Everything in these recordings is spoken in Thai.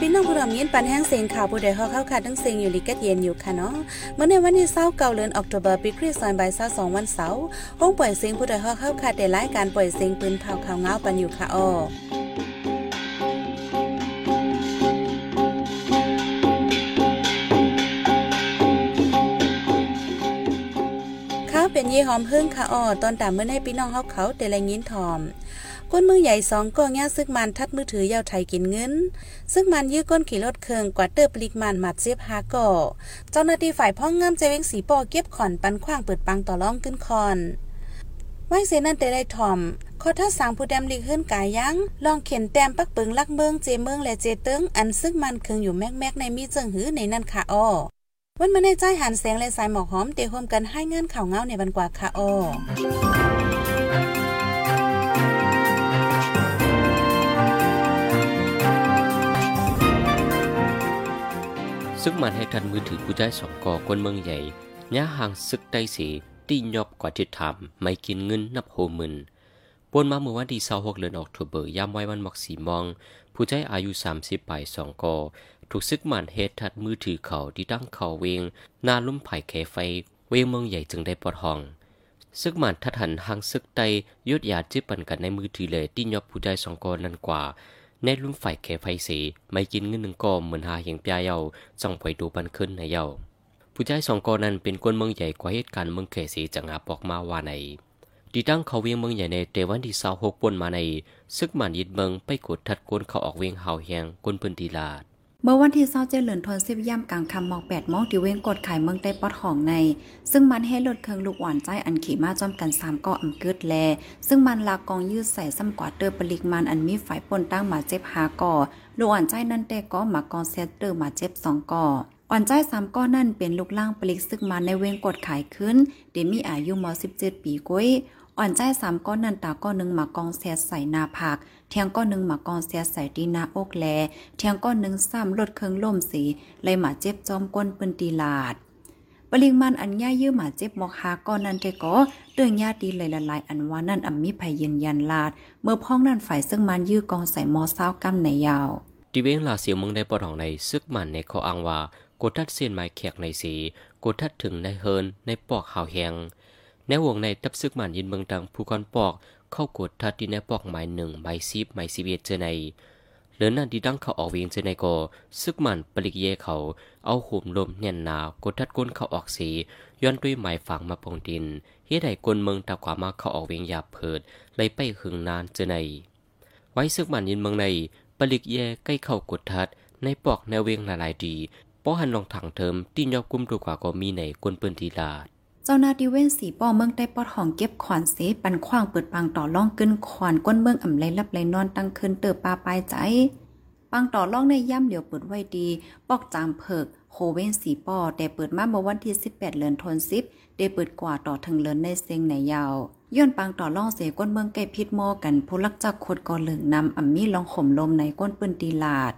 พี่น้องผู้รำยินปันแห้งเสียงข่าวผู้ใดฮอเข้าค่ะทั้งเสียงอยู่ลิกัดเย็นอยู่ค่ะเนาะเมื่อในวันที่เศร้าเก่าเดือนออกตุลาปีคริสต์ศักราชสองวันเสาร์ห้องปล่อยเสียงผู้ใดฮอเข้าค่ะแต่รายการปล่อยเสียงปืนเผาข่าวเงาปันอยู่ค่ะอ้อข้าวเป็นเยี่หอมหึ่งค่ะอ้อตอนตามเมื่อในพี่น้องเฮาเขาแต่ละยินทอม ก้นมือใหญ่สองก็ง่ซึกมันทัดมือถือยาวไทยกินเงิน ซึ่งมันยื้อก้นขี่รถเคืองกว่าเติบปลิกมันหมัดเสียบหาก่อเจ้าหน้าที่ฝ่ายพ้องงามใจเวงสีปอเก็บขอนปันขว้างเปิดปังต่อร้องขึ้นคอนไว้เสนันแต่ได้ถ่อมขอถ้าสางผู้แดมลิกขึ้นกายยัง ลองเข็นแต้มปักปิงลักเมืองเจเมืองและเจเติงอันซึ่งมันเคืองอยู่แมกๆในมีเจิงหือในนั่นค่ะอ้อวันมาในใจหันแสงและสายหมอกหอมเตะโฮมกันให้งานข่าวเงาในบันกว่าค่ะอ้อ ซึ่งมันให้ทันมือถือผู้ใจสองกอกวนเมืองใหญ่ย่าห่างซึกได้สีตียอบกว่าที่ทำไม่กินเงินนับโหมื่นปนมาเมื่อวันที่26เดือนออกตุเบอร์ยามไว้วันมักสีมอง ผู้ใจอายุ 30ปลายสองกอ ถูกซึกมันเฮ็ดทัดมือถือเขาที่ตั้งเขาเวงหน้าลุ่มไผ่แคไฟ เวงเมืองใหญ่จึงได้ปลดห้องซึกมันทัดหันห่างซึกไตยุดยาจิบปันกันในมือถือเลยที่ยอบผู้ใจสองกอนั้นกว่า ในลุ่มไฟแคไฟสีไม่กินเงินหนึ่งกอเหมือนหาเหียงปลาเยาส่องไปดูปันขึ้นในเยาผู้ชายสองกอนั้นเป็นคนเมืองใหญ่กว่าเหตุการณ์เมืองเขสีจังอาบอกมาว่าในดีตั้งเขาเวียงเมืองใหญ่ในเตวันที่สาวหกปนมาในซึกมันยิดเมืองไปกดทัดกวนเขาออกเวียงเฮาเฮียงกวนพื้นดีลาด เมื่อวันที่เศร้าเจริญทนสิบย่ำกลางคำมองแปดมองที่เว้งกดไข่เมืองใต้ปอดของใน ซึ่งมันให้ลดเครื่องลูกหวานใจอันขี่มาจอมกันสามเก่ออำเกิดแล ซึ่งมันลากกองยืดใส่ซ้ำกว่าเตอร์ปลิกมันอันมีฝ่ายปนตั้งมาเจ็บหาก่อลูกหวานใจนั่นแต่ก็มากองเซตเตอร์มาเจ็บสองก่ออ่อนใจสามก้อนนั่นเป็นลูกล่างปลิกซึ่งมาในเว้งกดขายขึ้นเดมีอายุมสิบเจ็ดปีก้อย อ่อนใจสามก้อนนันตาก้อนหนึ่งหมากองแซดใส่นาผักเทียงก้อนหนึ่งหมากองแซดใส่ดีนาอกแลเทียงก้อนหนึ่งซ้ำลดเครื่องล่มสีเลยหมาเจ็บจอมก้นปืนตีลาดปริมาณอันย่ายื้อหมาเจ็บหมอกหาก้อนนันแต่ก็เรื่องญาติเลยละลายอันว่านั่นอัมมีภัยยืนยันลาด เมื่อพ้องนั่นฝ่ายซึ่งมันยื้อกองใส่มอเศร้ากำในยาวทีเวงลาเสียวมืองได้ปลดห้องในซึกมันในขาอ้างว่ากดทัดเส้นไม้แขกในสีกดทัดถึงในเฮินในปอกหาวแหง ในวงในทับซึกมันยินเมืองดังผู้กอนปอก เข้ากดทัดที่ในปอกไม้หนึ่งไม้ซีบไม้ซีเวียเจอในเหลือนั่นที่ดังเขาออกเวียงเจอในก็ซึกมันปลิกเยเขาเอาหุมลมเนียนหนาวกดทัดก้นเขาออกสีย้อนด้วยไม้ฝังมาปองดินเฮ็ดให้กลเมืองตากว่ามาเขาออกเวียงหยาบเพิดเลยไปหึงนานเจอใน ไว้ซึกมันยินเมืองในปลิกเยใกล้เข้ากดทัดในปอกแนวเวียงหลายๆดีป้อหันลองถังเทิมที่ยอบกุมดูกว่าก็มีในกวนปืนทีลาด เจ้าหน้าที่เว้นสีป้อเมืองได้ปอดห้องเก็บขอนเสปันขว้างเปิดปังต่อล่องกึนขอนก้นเมืองอ่ำไรลับไรนอนตั้งคืนเติบปลาปลายใจ ปังต่อล่องในย่ำเหลียวเปิดไว้ดี ปอกจามเพิกโคเว้นสีป้อแต่เปิดมาเมื่อวันที่ 18เดือนธันวาคมได้เปิดกว่าต่อถึงเลินในเซงในยาวย้อนปังต่อล่องเสก้นเมืองใกล้พิษม้อกันผู้ลักจักขดก่อเหลืองนำอ่ำมีลองข่มลมในก้นปืนตีลาด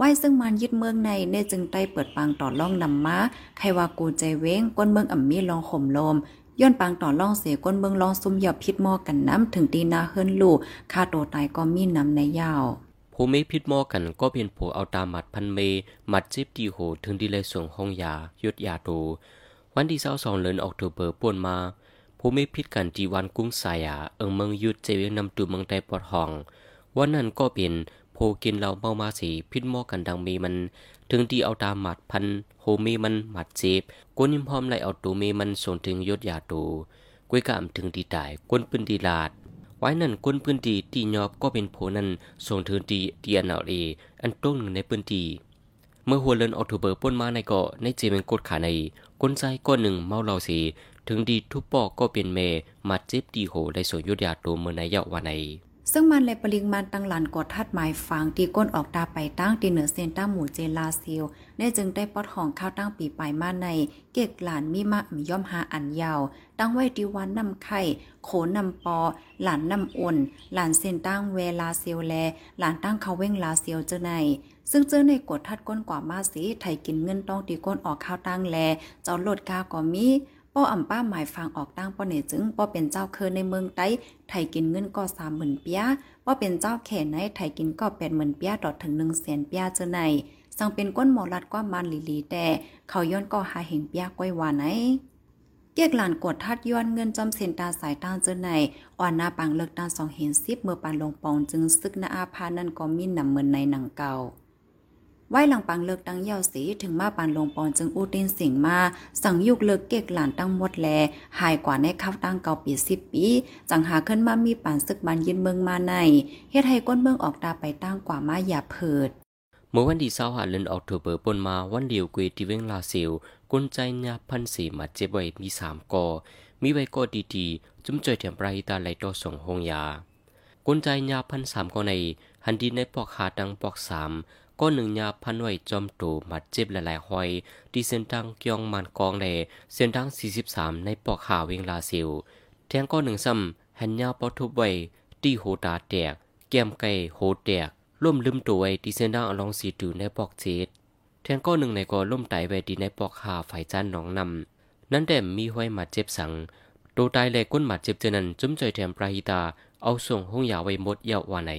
ไว้ซึ่งมันยึดเมืองในเนจึงใต้เปิดปางต่อล่องนำมาใครว่ากูใจเว้งก้นเมืองอ่ำมีลองข่มลมย้อนปางต่อล่องเสียก้นเมืองลองซุ่มหยับพิษมอกันน้ำถึงตีนาเฮิรนลูกค่าโตตายก็มีน้ำในยาวผู้ไม่พิษมอกันก็เป็นผู้เอาตาหมัดพันเมมัดจิบดีโหถึงดีเลยส่งห้องยายุดยาตูวันที่เศร้าสองเดือนออกตุเบอร์ป่วนมาผู้ไม่พิษกันที่วันกุ้งสายาเอิงเมืองยุดเจเวียงนำตูเมืองใต้ปอดห้อง วันนั้นก็เป็น ผู้กินเหล้าเมามาสีพิษมอกันดังมีมัน ถึงที่เอาตาหมัดพันโฮมีมันหมัดเจ็บกวนยิมพร้อมไล่เอาตูเมมันส่งถึงยศยาตูกวยกามถึงดีตายกวนปืนดีลาด ไว้นั่นก้นพื้นที่ตียอบก็เป็นโผนั้นส่งถึงตีเตียนเอาเออันต้งหนึ่งในพื้นที่เมื่อหัวเลินออกถูเบอร์ป้นมาในเกาะในเจมันกดขาในก้นใจก้อนหนึ่งเมาเหล่าสีถึงดีทุบปอกก็เป็นเมมัดเจ็บดีโหได้ส่งยุดยาตัวเมื่อในเยาววันใน ซึ่งมันเลยปริงมาณตั้งหลันกดทัดหมายฟังตีก้นออกตาไปตั้งตีเหนือเซนตั้งหมู่เจลาซิลได้จึงได้ปอดของข้าวตั้งปีปลายมาใน เก็กหลานมีมาย่อมหาอันยาว ตั้งไว้ดีวันนำไข่โขนำปอ หลานนำอ่นหลานเซนตั้งเวลาเซียวแล หลานตั้งเขาเว้งลาเซียวเจอในซึ่งเจอในกดทัดก้นกว่ามาสีไทยกินเงินต้องตีก้นออกข้าวตั้งแลเจ้าโลดกาก็มี ป้ออ่ำป้าหมายฟังออกตั้งป้อเนจึงป้อเป็นเจ้าเคอในเมืองไต้ไทยกินเงินก็สามหมื่นเปียป้อเป็นเจ้าแขนในไทยกินก็แปดหมื่นเปียดอถึงหนึ่งแสนเปียเจอในสังเป็นก้นหมอลัดกว่ามันลีลีแต่เขาย้อนก็หาเห็นเปียก้อยว่าไหนเกียกหลานกดทัดย้อนเงินจอมเส้นตาสายตาเจอในอ่อนหน้าปังเลิกตาสองเห็นซิบเมื่อปานลงปองจึงซึกนาอาพานั่นก็มีนำเหมือนในหนังเก่า ไว้หลังปังเลิกตั้งเยาวสีถึงมาปานลงปอนจึงอู้ตินสิงมา สั่งยุกเลิกเก็กหลานตั้งหมดแล หายกว่าในข้าวตั้งเก่าปีสิบปี จังหาขึ้นมามีปานซึกบันยินเมืองมาในเฮ็ดให้ก้นเมืองออกตาไปตั้งกว่ามาอย่าเพิดเมื่อวันที่25หาเดือนออกโทเบอร์ปนมาวันเดียวกุยที่เวงลาซิลกลใจญาพันสีมาเจ็บไว้มีสามกอ มีไว้ก็ดีๆจุ้มจ่อยเถียมปรายตาไหลต่อส่งหงยากลใจญาพันสามกอในหันดีในปอกหาดังปอกสาม ก็หนึ่งยาพันไว้จอมตูมัดเจ็บหลายๆหอยดีเส้นดังเกียงมันกองแหลเส้นดัง43 ในปอกขาเวงลาซิลแทงก็หนึ่งซ้ำหันยาปอทุบไว้ตีโหตาแตก แก้มไก่โหแตกล่มลืมตัวไว้ดีเส้นดังอลองสีตูในปอกเจ็ดแทงก็หนึ่งในก็ล่มไตไว้ดีในปอกขาฝ่ายจันหนองนำนั่นแด่มีห้อยมัดเจ็บสังตัวตายแลก้นมัดเจ็บเจนันจุ้มใจแถมปราหิตาเอาส่งห้องยาไว้หมดเยาววาไหน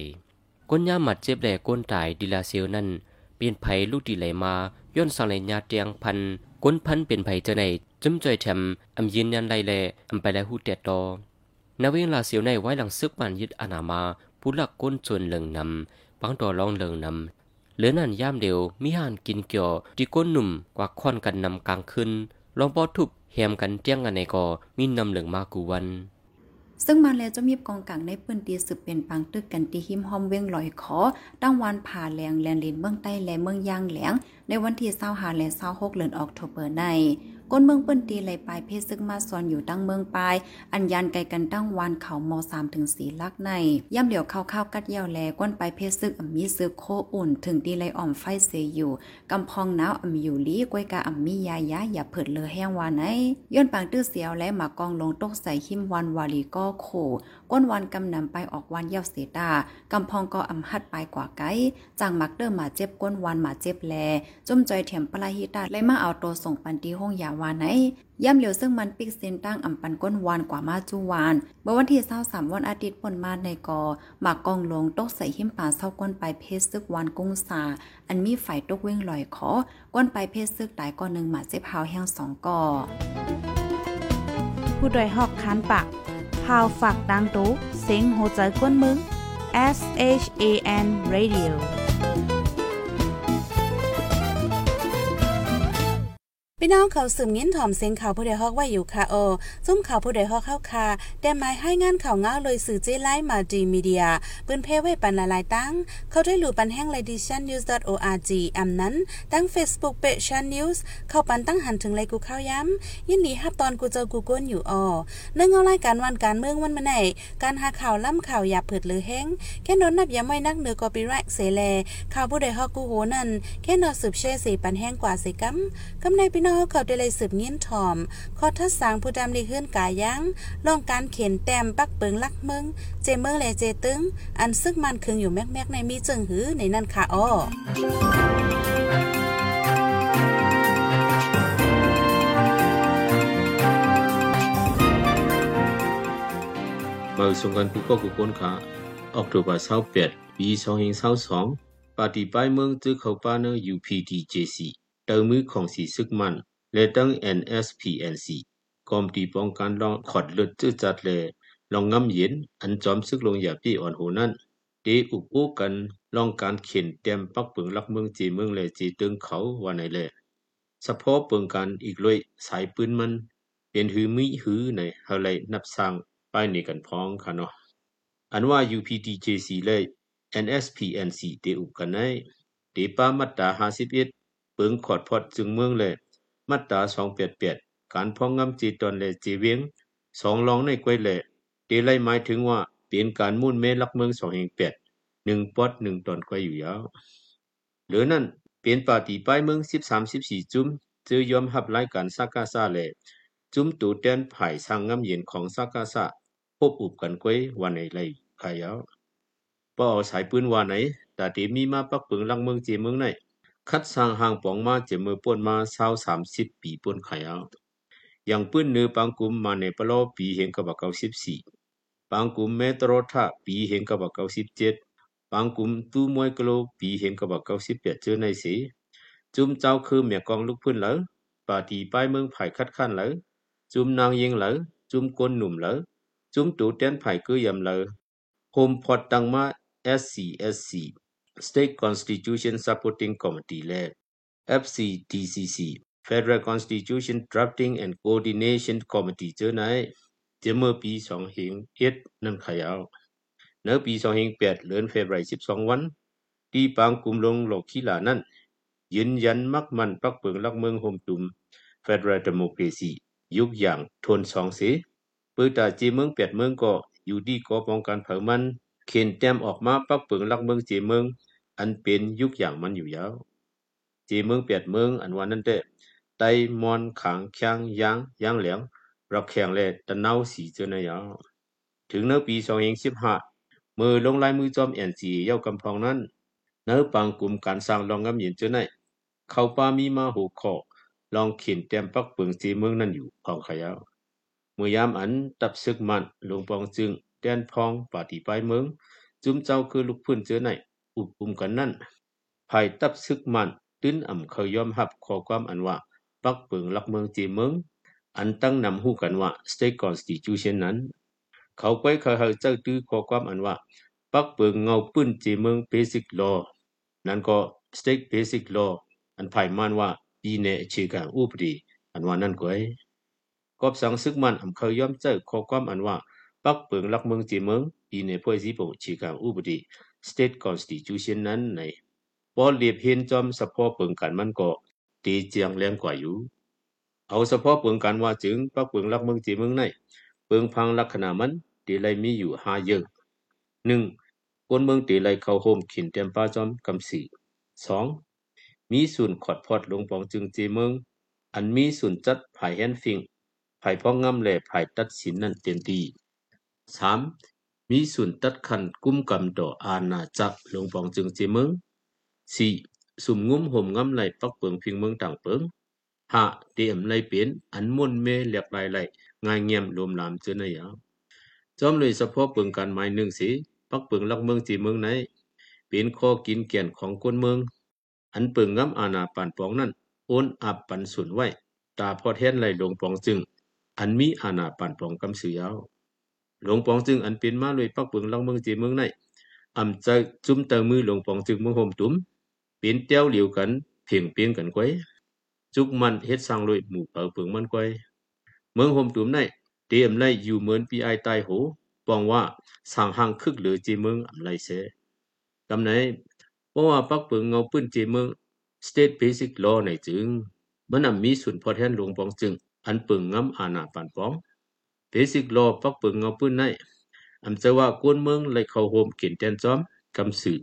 ก้นย่าหมัดเจ็บแหลก้นตายดิลาเซียวนั่นเป็นไผลูกดีไหลมาย้อนสังเลยญาเตียงพันก้นพันเป็นไผเจะในจำจอยแถมอำยืนยันไรแลอำไปแล้วหูเตียดตอนาเวลาเสียวในไว้หลังซึกมันยึดอนามาผู้หลักก้นจนเหลิงนำปังต่อรองเหลิงนำเหลือนั่นย่ามเดียวมีห่านกินเกี่ยวที่ก้นหนุ่มกว่าค่อนกันนำกลางขึ้นลองปอทุบแหมกันเตี้ยงกันในกอมีนำเหลืองมากูวัน ซึ่งมาแล้วจะมีกองกลางในพื้นที่สืบเป็นปังตึกกันที่หิมหอมเวียงลอยขอตั้งวันผ่าแหลงแลนลินเมืองใต้และเมืองยางแหลงในวันที่เศร้าหาและเศร้าหกเดือนออกโทเบอร์ใน ก้นเมืองเปิ้นตีไหลปลายเพศซึ่งมาซอนอยู่ตั้งเมืองปลาย อันยันไกลกันตั้งวานเขาม3ถึง4ลักในย่ำเหลียวเข้าข้าวกัดเยี่ยวแลก้นปลายเพศซึกอมีซึกโคอุ่น ถึงตีไหลอ่อมไฟเสยอยู่กำพองหนาวอมีอยู่ลีก้วยกาอมียายาอย่าเผิดเลอแห้งวานไหนย้อนปางตื้อเสียวและหมากองลงตกใส่หิมวันวาลีก็โขก้นวันกำนำไปออกวันเยี่ยวเสตากำพองก็อำหัดไปกว่าไกจางมักเดิมมาเจ็บก้นวันมาเจ็บแลจุ่มจอยเถียมปลาหิตาเลยมาเอาตัวส่งปันตีห้องยาวาไหนย่ำเหลียวซึ่งมันปิกเซนตั้งอ่ำปันก้นวานกว่ามาจูวานเมื่อวันที่เศร้าสามวันอาทิตย์ปนมาในกอหมากกองลงตกใส่หิมป่าเศร้าก้นไปเพศซึกวานกุ้งสา อันมีไฟตกเว้งลอยขอ ก้นไปเพศซึกตายก้อนหนึ่งหมาเจ็บพาวแห้งสองกอผู้ดยหอกคันปากพาวฝากดังตู้เซ็งโหใจก้นมึง S H A N Radio พี่น้องเขาสืมเงินถ่อมเสียงข่าวผู้ใดฮอกไว้อยู่ค่ะโอจุ้มข่าวผู้ใดฮอกเข้าค่ะแต่หมายให้งานข่าวเงาเลยสื่อเจไลมาดีมีเดียปืนเพไว้ปันละลายตั้ง เขาได้หลู่ปันแห้งไลดิชันนิวส์ .org อำนั้น ตั้ง Facebook เปชันนิวส์เข้าปันตั้งหันถึงไลกูเข้าย้ำยินดีฮับตอนกูเจอกูก้นอยู่ออเนื่องเอารายการวันการเมืองวันมาไหนการหาข่าวล่ำข่าวอย่าเผิดหรือแห้งแค่นอนนับอย่าไม่นักเหนือกอปีไรเสแลข่าวผู้ใดฮอกกูโหนั่นแค่นอนสืบเช่สีปันแห้งกว่าสิกัมกำในพี่น้องนอเขาได้เลยสืบเงี้ยนถ่อมขอทัดสางผู้ดำได้ขึ้นกายังลองการเข็นแต้มปักเปิงลักเมืองเจเมืองและเจตึง อันซึ่งมันคึงอยู่แมกๆในมีจึงหือในนั่นค่ะอ้อมาสงกันผู้ก็กุคนขาออกตุบาเศร้าเปียดปีสองหิงเศร้าสองปาฏิไปเมืองจื้อเขาป้าเนอ UPDJC เติมมือของสีซึกมัน และตั้ง NSPNC กอมตีป้องกันลองขอดลดจื้อจัดแลลองงำเย็นอันจอมซึกลงอย่าพี่อ่อนโหนั้นเดอุกอู้กันลองการเข็นเต็มปักปึงลักเมืองจีเมืองและจีตึงเขาว่าไหนแลสะพอเปิงกันอีกเลยสายปืนมันเป็นหือมิหือในเฮาไลนับสร้างป้ายนี่กันพ้องค่ะเนาะอันว่า UPTJC และ NSPNC เดอุกกันในเดป้ามัตตา51ปึงขอดพอดจึงเมืองเลย มาตรา288การพ้องงำจีตอนแลจีเวียงสองรองในกวยและเตไลหมายถึงว่าเป็นการมุ่นเมลักเมือง2แห่ง8 1ปอด1ตอนกวยอยู่ยาวหรือนั่นเป็นป่าฏิป้ายเมือง13 14จุ้มจือยอมรับรายการซักาซาแลจุ้มตูแตนไผ่สร้างงำเย็นของซักาซาพบอุบกันกวยวันไหนเลยขายาวปอสายปืนว่าไหนแต่ที่มีมาปักปึงลังเมืองจีเมืองไหน คัดสร้างห่างปองมาเจมือป่นมาเศร้าสามสิบปีป่นขายเอายังปื้นเนื้อปังกุมมาในปลอปีเห็นกับเก้าสิบสี่ปังกุมเมตรทาปีเห็นกับเก้าสิบเจ็ดปังกุมตู้มวยกโลปีเห็นกับเก้าสิบแปดเจอในสีจุมเจ้าคือเมียกองลูกพื้นเหลอปาตีป้ายเมืองไผ่คัดค้านเหลอจุมนางยิงเหลอจุมกนหนุ่มเหลอจุมตูเต้นไผ่คือยำเหลอโฮมพอดตังมา SCSC State Constitution Supporting Committee และ FCDCC Federal Constitution Drafting and Coordination Committee เจอไหนจะเมื่อปี2001นั่นขยาวเนื้อปี2008เดือนเฟบรุย12 วัน ที่ปางกลุ่มลงหลอกขี้หลานั้นยืนยันมักมันปักเปิงลักเมืองโฮมตุม Federal Democracy ยุคอย่างทนสองเสเปิดตาจีเมืองแปดเมืองก็อยู่ดีก็ป้องกันเผามัน เข็นแต้มออกมาปักเปิงลักเมืองเจเมือง อันเป็นยุคอย่างมันอยู่ยาวเจเมืองแปดเมืองอันวันนั้นเด้ไตมอนขังแข้งยางยางเหลียงรักแข่งและตะเนาสีเจอนยาวถึงในปี2015มือลงลายมือจอม NC เย้ากำพองนั้นเนื้อปังกลุ่มการสร้างรองงำเย็นเจอในเขาป้ามีมาหูคอลองขีนเต็มปักเปิงจีเมืองนั้นอยู่ของขยาวเมื่อยามอันตับซึกมันลงปองจึงแดนพองปาฏิปายเมืองจุ้มเจ้าคือลูกพื้นเจอใน อุดปุมกันนั้นภายตับซึกมันตื้นอ่ำเขายอมหับขอความอันว่า ปักเปิงลักเมืองจีเมือง อันตั้งนำหู้กันว่าสเต็ก constitution นั้น เขาไว้เคยเฮาเจ้าตื้อขอความอันว่า ปักเปิงเงาปื้นจีเมือง basic law นั้นก็ state บสิกล law อันภายมันว่าดีเนชื่อการอุปดีอันว่านั่นก็ไอ้กอบสังซึกมันอ่ำเขายอมเจ้าขอความอันว่า ปักเปิงลักเมืองจีเมืองดีเนพ่อยสีโปชีการอุปดี State Constitution นั้นในพอเรียบเห็นจอมสะพอเปิงกันมันก็ตีเจียงแรงกว่าอยู่ เอาเฉพาะเปิงกันว่าจึงปักเปิงลักเมืองจีเมืองในเปิงพังลักษณะมันตีไลมีอยู่ห้าเยอะหนึ่งคนเมืองตีไลเข้าโฮมขินเต็มป้าจอมกำสีสองมีศูนย์ขอดพอดลงปองจึงจีเมืองอันมีศูนย์จัดภายแฮนฟิงภายพ้องงำแหละภายตัดสินนั่นเต็มตีสาม มีศูนตัดคันกุ้มกำต่ออาณาจักรหลวงปองจึงจีเมืองสี่สุ่มงุ้มห่มงำไหลปักเปิงพิงเมืองต่างเปิงห้าเตรียมไหลเปลี่ยนอันมุนเมเลียกไหลไหลง่ายเงียมรวมลามเจอนยาวจอมเลยเฉพาะเปิงการไม้หนึ่งสีปักเปิงลักเมืองจีเมืองไหนเป็นข้อกินเกียนของคนเมือง อันเปิงงำอาณาปานปองนั้นโอนอับปันสุนไว้ตาพอแทนไหลหลวงปองจึง อันมีอาณาปานปองกำสือยาว หลวงปองจึงอันเป็นมาเลยปักปิงลักเมืองจีเมืองไหนอำจะจุ้มเตอมือหลวงปองจึงเมืองห่มตุ้มเป็นเตี้ยวเหลียวกันเพียงเปียงกันไว้จุกมันเฮ็ดสร้างเลยหมู่เป่าปิงมันไว้เมืองห่มตุ้มในเตรียมไล่อยู่เหมือนปีไอตายโหปองว่าสร้างหางคึกเหลือจีเมืองอำไลเสกำไหนเพราะว่าปักปิงเงาปื้นจีเมือง State Basic Law ในจึงมันอำมีส่วนพอแทนหลวงปองจึงอันปิงงำอาณาปานปอง Basic Law ปักเปิงเงาปืนในอำจะว่ากวนเมืองไลเข้าโฮมเกินแตนจอมกำสือ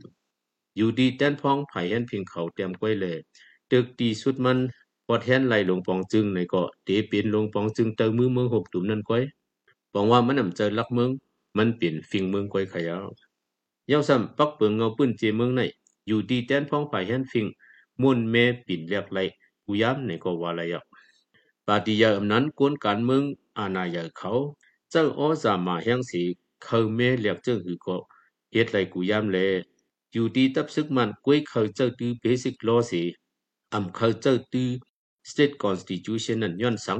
อยู่ดีแตนพ้องไผ่แห่นเพียงเขาเตรียมก้อยแลตึกตีสุดมันพอแทนไหลหลวงปองจึงในเก็เตเป็นหลวงปองจึงเตอมือเมืองหกตุ่มนั่นก้อยปองว่ามันนำเจอลักเมือง มันเปลี่ยนฟิงเมืองก้อยขยาวยาซ้ำปักเปิงเงาปื้นเจเมืองในอยู่ดีแตนพ้องไผ่แห่นฟิงมุ่นแม่ปิ่นเรียกไหลอุยามในก็ว่าละยอกปาฏิยาอำนั้นกวนการเมือง อาณาใหญ่เขาเจ้าอ้อสามาแห่งสีเขาแม่เรียกเจ้าหือก็เฮ็ดไหลกุยามแลอยู่ดีตับซึกมันกวยเขาเจ้าตื้อ basic law สิอำเขาเจ้าตื้อ state constitution นั้นย้อนสัง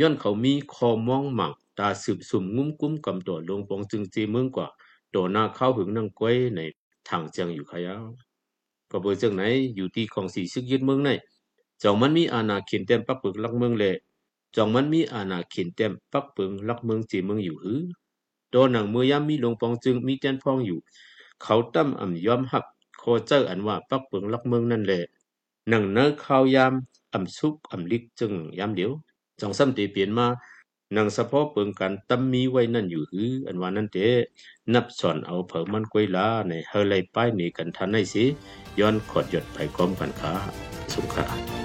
ย้อนเขามีคอมองหมังตาสืบสุ่มงุ้มกุ้มกำตัวลงปองจึงจีเมืองกว่าตัวหน้าเข้าหึงนั่งกวยในทางเจียงอยู่ขยาวก็เบอร์จังไหนอยู่ที่ของสีซึกยึดเมืองไหนจองมันมีอาณาเขียนเต็มปักปึกลักเมืองเลย จองมันมีอาณาเขียนเต็มปักปึงลักเมืองจีเมืองอยู่หือโดนหนังเมื่อยามมีลงปองจึงมีแตนพองอยู่ เขาตั้มอ่ำยอมหับโคเจออันว่าปักเปิงลักเมืองนั่นแหละหนังเนื้อข้าวยามอ่ำซุกอ่ำลิกจึงยามเดียวจองซ้ำตีเปลี่ยนมาหนังสะพอเปิงกันตั้มมีไว้นั่นอยู่หืออันว่านั่นเตนับสอนเอาเผิมันกวยลาในเฮลัยป้ายนี่กันทันได้สิย้อนขอดหยดไผก้อมกันขาสุขา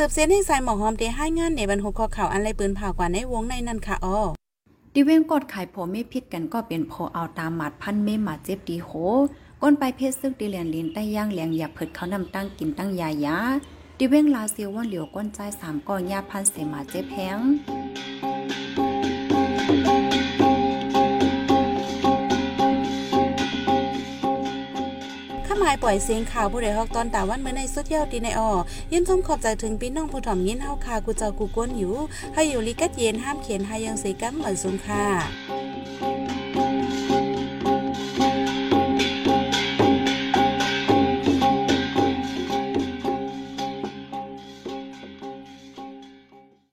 สืบเสียนให้สายหมอหอมเดให้งานในบรรหุข้อข่าวอันไรปืนผ่ากว่าในวงในนั่นค่ะอ้อดิเว้งกดขายโผไม่พิดกันก็เป็นโพเอาตามหมัดพันเมหมาเจ็บดีโหก้นไปเพศซึกดีเลียนลินใต้ย่างแหลงอย่าเผิดเขานำตั้งกินตั้งยายาดิเว้งลาเซียวว่าเหลียวก้นใจสามก้อนยาพันเสมาเจ็บแพงาหมายปล่อยเสียงข่าวผู้ใดฮอกตอนตาวันเมื่อในสุดยอดดีในออยินชมขอบใจถึงพี่น้องผู้ถ่อมยินเฮาคากูเจ้ากูก้นอยู่ ให้อยู่ลิกัดเย็นห้ามเขียนหายังสีกัมเหมือนสุงค่ะ